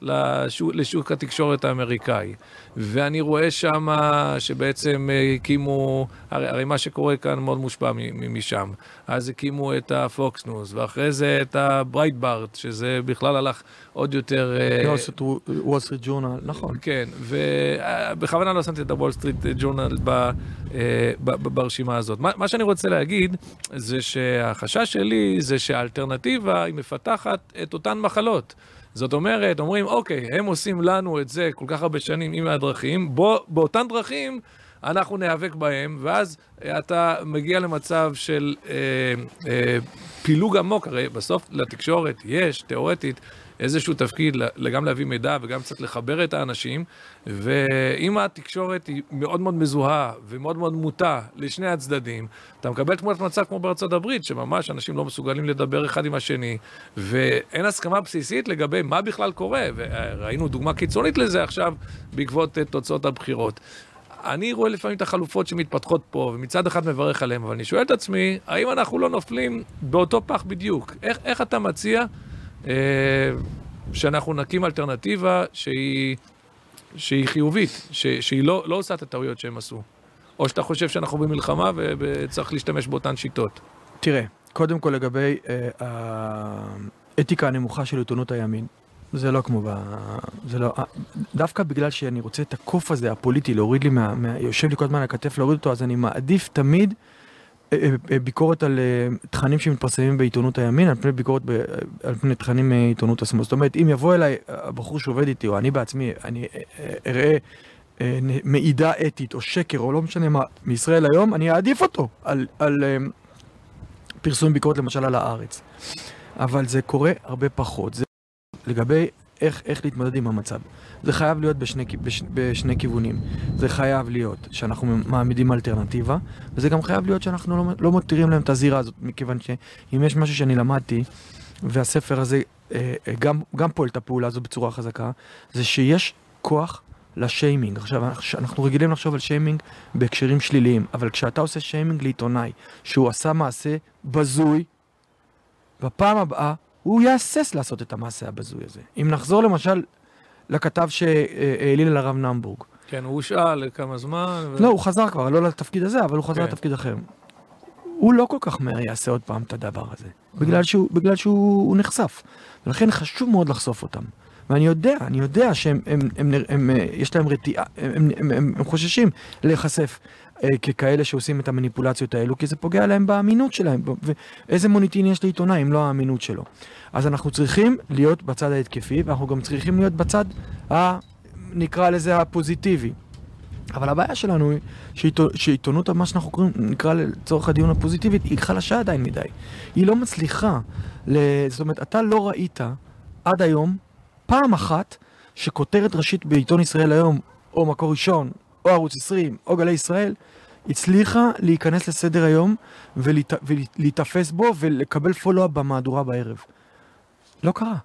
Speaker 1: לשוק, לשוק התקשורת האמריקאי, ואני רואה שם שבעצם הקימו, הרי, הרי מה שקורה כאן מאוד מושפע משם. אז הקימו את הפוקס ניוז, ואחרי זה את הברייטברט, שזה בכלל הלך עוד יותר...
Speaker 2: וול סטריט ג'ורנל, נכון.
Speaker 1: כן, ובכוונה לא שמתי את הוול סטריט ג'ורנל ברשימה הזאת. מה, מה שאני רוצה להגיד, זה שהחשש שלי זה שהאלטרנטיבה היא מפתחת את אותן מחלות. זאת אומרת, אומרים, אוקיי, הם עושים לנו את זה כל כך הרבה שנים עם הדרכים, בוא, באותן דרכים אנחנו ניאבק בהם, ואז אתה מגיע למצב של אה, אה, פילוג עמוק, הרי בסוף לתקשורת יש, תיאורטית, איזשהו תפקיד גם להביא מידע וגם קצת לחבר את האנשים, ואם התקשורת היא מאוד מאוד מזוהה ומאוד מאוד מוטה לשני הצדדים, אתה מקבל תמונת מצב כמו בארצות הברית, שממש אנשים לא מסוגלים לדבר אחד עם השני, ואין הסכמה בסיסית לגבי מה בכלל קורה, וראינו דוגמה קיצונית לזה עכשיו בעקבות תוצאות הבחירות. אני רואה לפעמים את החלופות שמתפתחות פה, ומצד אחד מברך עליהן, אבל אני שואל את עצמי, האם אנחנו לא נופלים באותו פח בדיוק? איך, איך אתה מציע אה, שאנחנו נקים אלטרנטיבה שהיא, שהיא חיובית, ש, שהיא לא, לא עושה את הטעויות שהם עשו? או שאתה חושב שאנחנו במלחמה וצריך להשתמש באותן שיטות?
Speaker 2: תראה, קודם כל לגבי אה, האתיקה הנמוכה של עיתונות הימין. זה לא כמו ב... זה לא... אה, דווקא בגלל שאני רוצה את הקוף הזה, הפוליטי, להוריד לי מה... מה... יושב לי כל הזמן על הכתף להוריד אותו, אז אני מעדיף תמיד אה, אה, ביקורת על תכנים שמתפרסמים בעיתונות הימין, על פני ביקורת ב... על פני תכנים מעיתונות השמאל. זאת אומרת, אם יבוא אליי הבחור שעובד איתי, או אני בעצמי, אני אראה מעידה אתית, או שקר, או לא משנה מה, מישראל היום, אני אעדיף אותו על, על פרסום ביקורת למשל על הארץ. אבל זה קורה הרבה פחות. זה לגבי איך, איך להתמודד עם המצב. זה חייב להיות בשני, בש, בשני כיוונים. זה חייב להיות שאנחנו מעמידים אלטרנטיבה, וזה גם חייב להיות שאנחנו לא, לא מותירים להם את הזירה הזאת, מכיוון שאם יש משהו שאני למדתי, והספר הזה אה, אה גם, גם פועל את הפעולה הזו בצורה חזקה, זה שיש כוח לשיימינג. עכשיו, אנחנו רגילים לחשוב על שיימינג בהקשרים שליליים, אבל כשאתה עושה שיימינג לעיתונאי, שהוא עשה מעשה בזוי, בפעם הבאה הוא יהסס לעשות את המעשה הבזוי הזה. אם נחזור למשל לכתב שהעליל על הרב נמבורג.
Speaker 1: כן, הוא הושאל לכמה זמן.
Speaker 2: ו... לא, הוא חזר כבר, לא לתפקיד הזה, אבל הוא חזר כן. לתפקיד אחר. הוא לא כל כך מהר יעשה עוד פעם את הדבר הזה, בגלל שהוא, בגלל שהוא נחשף. ולכן חשוב מאוד לחשוף אותם. ואני יודע, אני יודע שהם, הם, הם, הם, הם, יש להם רתיעה, הם, הם, הם, הם חוששים להיחשף ככאלה שעושים את המניפולציות האלו, כי זה פוגע להם באמינות שלהם. ואיזה מוניטין יש לעיתונאי אם לא האמינות שלו? אז אנחנו צריכים להיות בצד ההתקפי, ואנחנו גם צריכים להיות בצד, ה, נקרא לזה הפוזיטיבי. אבל הבעיה שלנו היא שעיתונות, מה שאנחנו קוראים, נקרא לצורך הדיון הפוזיטיבית, היא חלשה עדיין מדי. היא לא מצליחה, זאת אומרת, אתה לא ראית עד היום פעם אחת שכותרת ראשית בעיתון ישראל היום, או מקור ראשון, או ערוץ 20, או גלי ישראל, הצליחה להיכנס לסדר היום ולהת... ולהיתפס בו ולקבל פולו-אפ במהדורה בערב. לא קרה.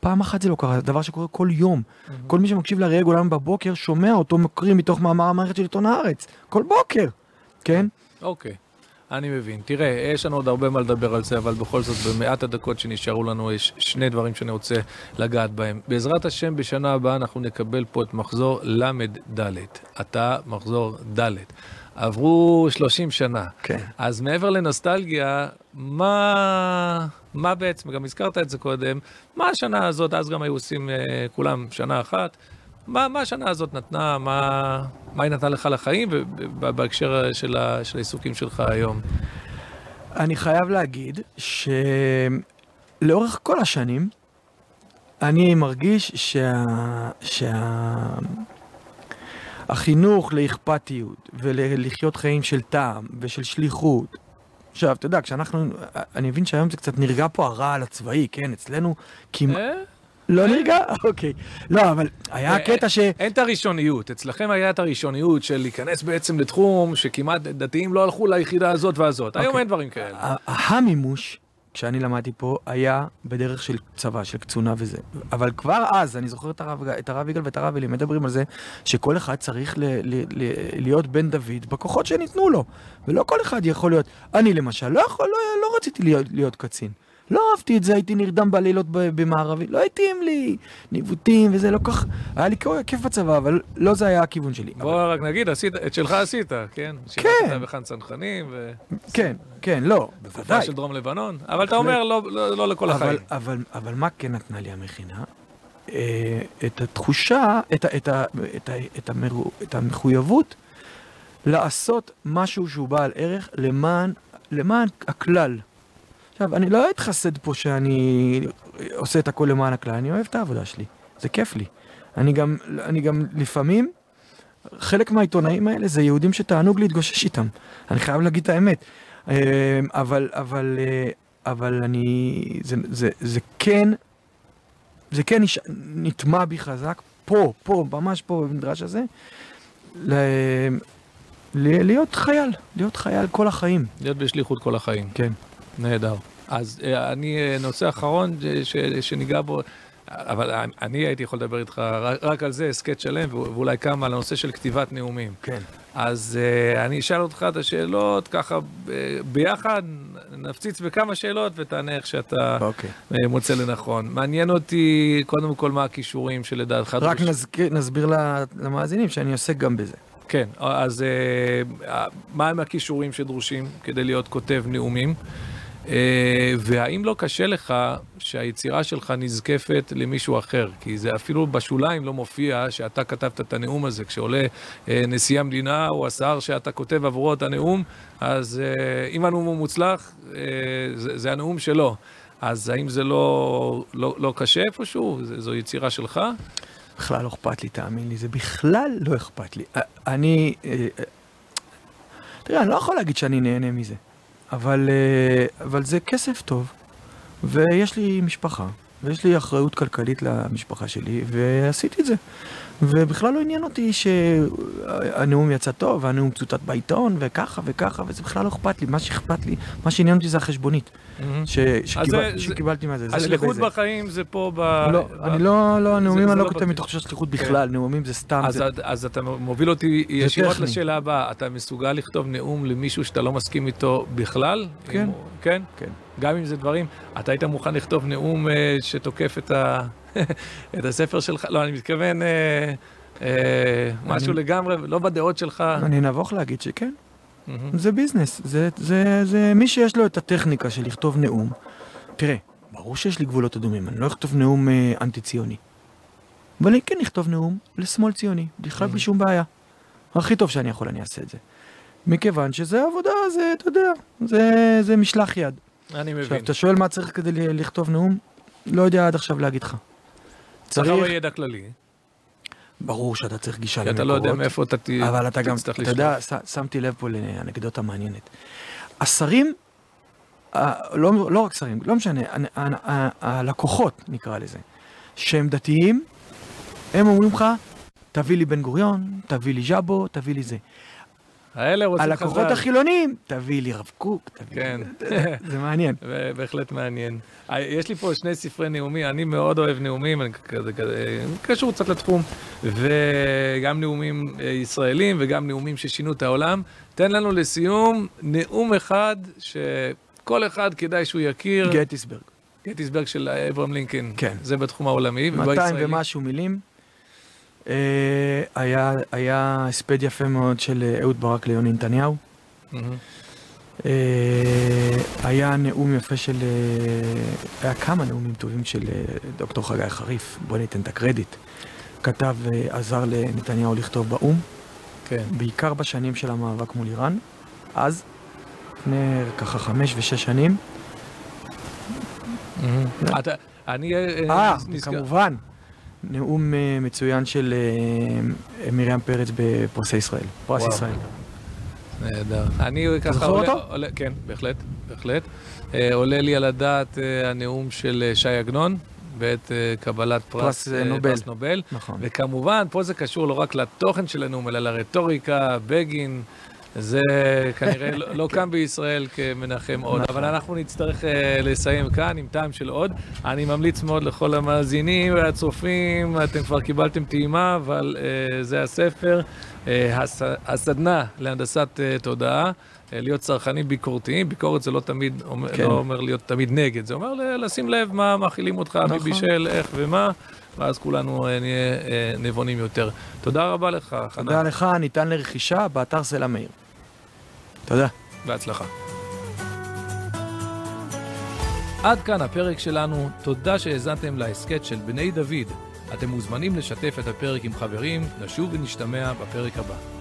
Speaker 2: פעם אחת זה לא קרה, זה דבר שקורה כל יום. Mm-hmm. כל מי שמקשיב לאריאל גולן בבוקר שומע אותו מקריא מתוך מאמר המערכת של עיתון הארץ. כל בוקר, כן?
Speaker 1: אוקיי. Okay. אני מבין. תראה, יש לנו עוד הרבה מה לדבר על זה, אבל בכל זאת, במעט הדקות שנשארו לנו, יש שני דברים שאני רוצה לגעת בהם. בעזרת השם, בשנה הבאה אנחנו נקבל פה את מחזור ל"ד. אתה מחזור ד'. עברו 30 שנה.
Speaker 2: כן.
Speaker 1: אז מעבר לנוסטלגיה, מה, מה בעצם, גם הזכרת את זה קודם, מה השנה הזאת, אז גם היו עושים אה, כולם שנה אחת, מה, מה השנה הזאת נתנה, מה, מה היא נתנה לך לחיים, בהקשר של, ה, של העיסוקים שלך היום?
Speaker 2: אני חייב להגיד שלאורך כל השנים, אני מרגיש שה... שה... החינוך לאכפתיות ולחיות חיים של טעם ושל שליחות. עכשיו, אתה יודע, כשאנחנו, אני מבין שהיום זה קצת נרגע פה הרעל הצבאי, כן? אצלנו כמעט...
Speaker 1: אה?
Speaker 2: לא נרגע? *laughs* אוקיי. לא, אבל היה
Speaker 1: אה,
Speaker 2: קטע ש...
Speaker 1: אין את הראשוניות, אצלכם היה את הראשוניות של להיכנס בעצם לתחום שכמעט דתיים לא הלכו ליחידה הזאת והזאת. היום
Speaker 2: אוקיי.
Speaker 1: אין דברים כאלה.
Speaker 2: המימוש, כשאני למדתי פה, היה בדרך של צבא, של קצונה וזה. אבל כבר אז, אני זוכר את הרב, את הרב יגאל ואת הרב אלי מדברים על זה, שכל אחד צריך ל, ל, ל, להיות בן דוד בכוחות שניתנו לו. ולא כל אחד יכול להיות. אני למשל, לא, יכול, לא, לא רציתי להיות, להיות קצין. לא אהבתי את זה, הייתי נרדם בלילות במערבי, לא התאים לי, ניווטים וזה, לא כך... היה לי כיף בצבא, אבל לא זה היה הכיוון שלי. אבל-
Speaker 1: בוא רק נגיד, עשית, את שלך עשית, כן?
Speaker 2: כן.
Speaker 1: שירתת בחאן צנחנים, ו...
Speaker 2: כן, כן, לא, בוודאי.
Speaker 1: של דרום לבנון, אבל אתה אומר, לא, לא, לא לכל
Speaker 2: אבל,
Speaker 1: החיים.
Speaker 2: אבל, אבל מה כן נתנה לי המכינה? אה, את התחושה, את, ה, את, ה, את, ה, את, המרו, את המחויבות לעשות משהו שהוא בעל ערך למען, למען הכלל. עכשיו, אני לא אתחסד פה שאני עושה את הכל למען הכלל, אני אוהב את העבודה שלי, זה כיף לי. אני גם, אני גם לפעמים, חלק מהעיתונאים האלה זה יהודים שתענוג להתגושש איתם, אני חייב להגיד את האמת. אה, אבל, אבל, אה, אבל אני, זה, זה, זה כן, זה כן נש- נטמע בי חזק, פה, פה, ממש פה במדרש הזה, ל, ל, להיות חייל, להיות חייל כל החיים.
Speaker 1: להיות בשליחות כל החיים.
Speaker 2: כן.
Speaker 1: נהדר. אז אה, אני, אה, נושא אחרון אה, ש, שניגע בו, אבל אני הייתי יכול לדבר איתך רק, רק על זה, הסכת שלם, ואולי כמה על הנושא של כתיבת נאומים.
Speaker 2: כן.
Speaker 1: אז uh, אני אשאל אותך את השאלות, ככה uh, ביחד, נפציץ בכמה שאלות ותענה איך שאתה
Speaker 2: אוקיי.
Speaker 1: uh, מוצא לנכון. מעניין אותי, קודם כל, מה הכישורים שלדעתך...
Speaker 2: רק
Speaker 1: דרוש-
Speaker 2: נזכיר, נסביר למאזינים שאני עוסק גם בזה.
Speaker 1: כן, אז uh, מה הם הכישורים שדרושים כדי להיות כותב נאומים? Uh, והאם לא קשה לך שהיצירה שלך נזקפת למישהו אחר? כי זה אפילו בשוליים לא מופיע שאתה כתבת את הנאום הזה. כשעולה uh, נשיא המדינה או השר שאתה כותב עבורו את הנאום, אז uh, אם הנאום הוא מוצלח, זה, הנאום שלו. אז האם זה לא, לא, לא קשה איפשהו? זו יצירה שלך?
Speaker 2: בכלל לא אכפת לי, תאמין לי, זה בכלל לא אכפת לי. אני, אה, אה, תראה, אני לא יכול להגיד שאני נהנה מזה, אבל, אה, אבל זה כסף טוב, ויש לי משפחה, ויש לי אחריות כלכלית למשפחה שלי, ועשיתי את זה. ובכלל לא עניין אותי שהנאום יצא טוב, והנאום צוטט בעיתון, וככה וככה, וזה בכלל לא אכפת לי. מה שאכפת לי, מה שעניין אותי זה החשבונית ש, שקיבל,
Speaker 1: זה-
Speaker 2: שקיבלתי מהזה.
Speaker 1: השליחות. בחיים זה פה ב...
Speaker 2: לא,
Speaker 1: ב-
Speaker 2: אני לא, לא, נאומים
Speaker 1: זה
Speaker 2: אני לא
Speaker 1: לא
Speaker 2: כותב. מתוך תחושת שליחות בכלל, נאומים זה סתם,
Speaker 1: אז,
Speaker 2: זה-
Speaker 1: אז, אז אתה מוביל אותי ישירות. לשאלה הבאה. אתה מסוגל לכתוב נאום למישהו שאתה לא מסכים איתו בכלל?
Speaker 2: כן.
Speaker 1: אם כן?
Speaker 2: כן.
Speaker 1: גם אם זה דברים, אתה היית מוכן לכתוב נאום אה, שתוקף את, ה... את הספר שלך? לא, אני מתכוון אה, אה, משהו
Speaker 2: אני-
Speaker 1: לגמרי, לא בדעות שלך.
Speaker 2: אני נבוך להגיד שכן,
Speaker 1: מהמם.
Speaker 2: זה ביזנס, זה, זה, זה מי שיש לו את הטכניקה של לכתוב נאום, תראה, ברור שיש לי גבולות אדומים, אני לא אכתוב נאום אה, אנטי ציוני, אבל אני כן אכתוב נאום לשמאל ציוני, בכלל בלי שום בעיה, הכי טוב שאני יכול אני אעשה את זה, מכיוון שזה עבודה, זה, אתה יודע, זה, זה משלח יד.
Speaker 1: אני
Speaker 2: עכשיו,
Speaker 1: מבין.
Speaker 2: אתה שואל מה צריך כדי לכתוב נאום? לא יודע עד עכשיו להגיד לך.
Speaker 1: צריך
Speaker 2: צריך,
Speaker 1: הרבה ידע כללי,
Speaker 2: ברור שאתה צריך גישה
Speaker 1: כי
Speaker 2: למקורות.
Speaker 1: אתה לא יודע מאיפה אתה ת...
Speaker 2: אבל אתה גם,
Speaker 1: תצטרך
Speaker 2: אתה יודע, שמתי לב פה לאנקדוטה מעניינת. השרים, לא, לא רק שרים, לא משנה, הלקוחות נקרא לזה, שהם דתיים, הם אומרים לך, תביא לי בן גוריון, תביא לי ז'אבו, תביא לי זה.
Speaker 1: האלה רוצים
Speaker 2: הלקוחות
Speaker 1: חז"ל.
Speaker 2: החילונים, תביא לי רב קוק,
Speaker 1: כן.
Speaker 2: זה מעניין.
Speaker 1: בהחלט מעניין. אה, יש לי פה שני ספרי נאומים, אני מאוד אוהב נאומים, אני כזה, כזה, קשור קצת לתחום, וגם נאומים אה, ישראלים וגם נאומים ששינו את העולם. תן לנו לסיום נאום אחד שכל אחד כדאי שהוא יכיר,
Speaker 2: גטיסברג,
Speaker 1: גטיסברג של אברהם לינקן,
Speaker 2: כן.
Speaker 1: זה בתחום העולמי,
Speaker 2: 200
Speaker 1: ובישראלי.
Speaker 2: ומשהו מילים. אה, היה היה הספד יפה מאוד של אה, אהוד ברק ליוני נתניהו. אה, היה נאום יפה של... היה כמה נאומים טובים של דוקטור חגי חריף, בוא ניתן את הקרדיט. כתב, עזר לנתניהו לכתוב באו"ם,
Speaker 1: כן.
Speaker 2: בעיקר בשנים של המאבק מול איראן. אז, לפני ככה חמש ושש שנים.
Speaker 1: אתה- אני אה,
Speaker 2: כמובן, נאום אה, מצוין של אה, מרים פרץ בפרסי ישראל, פרס
Speaker 1: וואו.
Speaker 2: ישראל.
Speaker 1: נהדר. אני ככה
Speaker 2: זוכר
Speaker 1: עולה,
Speaker 2: אותו?
Speaker 1: עולה, כן, בהחלט, בהחלט. אה, עולה לי על הדעת אה, הנאום של אה, ש"י עגנון בעת קבלת פרס,
Speaker 2: פרס, נובל.
Speaker 1: פרס נובל.
Speaker 2: נכון.
Speaker 1: וכמובן, פה זה קשור לא רק לתוכן של הנאום, אלא לרטוריקה, בגין. זה כנראה לא, לא קם בישראל כמנחם עוד,
Speaker 2: נכון.
Speaker 1: אבל אנחנו נצטרך uh, לסיים כאן עם טעם של עוד. אני ממליץ מאוד לכל המאזינים והצופים, אתם כבר קיבלתם טעימה, אבל uh, זה הספר, הס, הסדנה להנדסת תודעה. אה, להיות צרכנים ביקורתיים, ביקורת זה לא תמיד, אומר,
Speaker 2: כן.
Speaker 1: לא אומר להיות תמיד נגד, זה אומר לשים לב מה מאכילים אותך, מי
Speaker 2: נכון.
Speaker 1: בישל, איך ומה, ואז כולנו אה, נהיה אה, נבונים יותר. תודה רבה לך,
Speaker 2: תודה
Speaker 1: חנן,
Speaker 2: לך, ניתן לרכישה באתר סלע מאיר. תודה.
Speaker 1: בהצלחה. עד כאן הפרק שלנו, תודה שהאזנתם להסכת של בני דוד. אתם מוזמנים לשתף את הפרק עם חברים, נשוב ונשתמע בפרק הבא.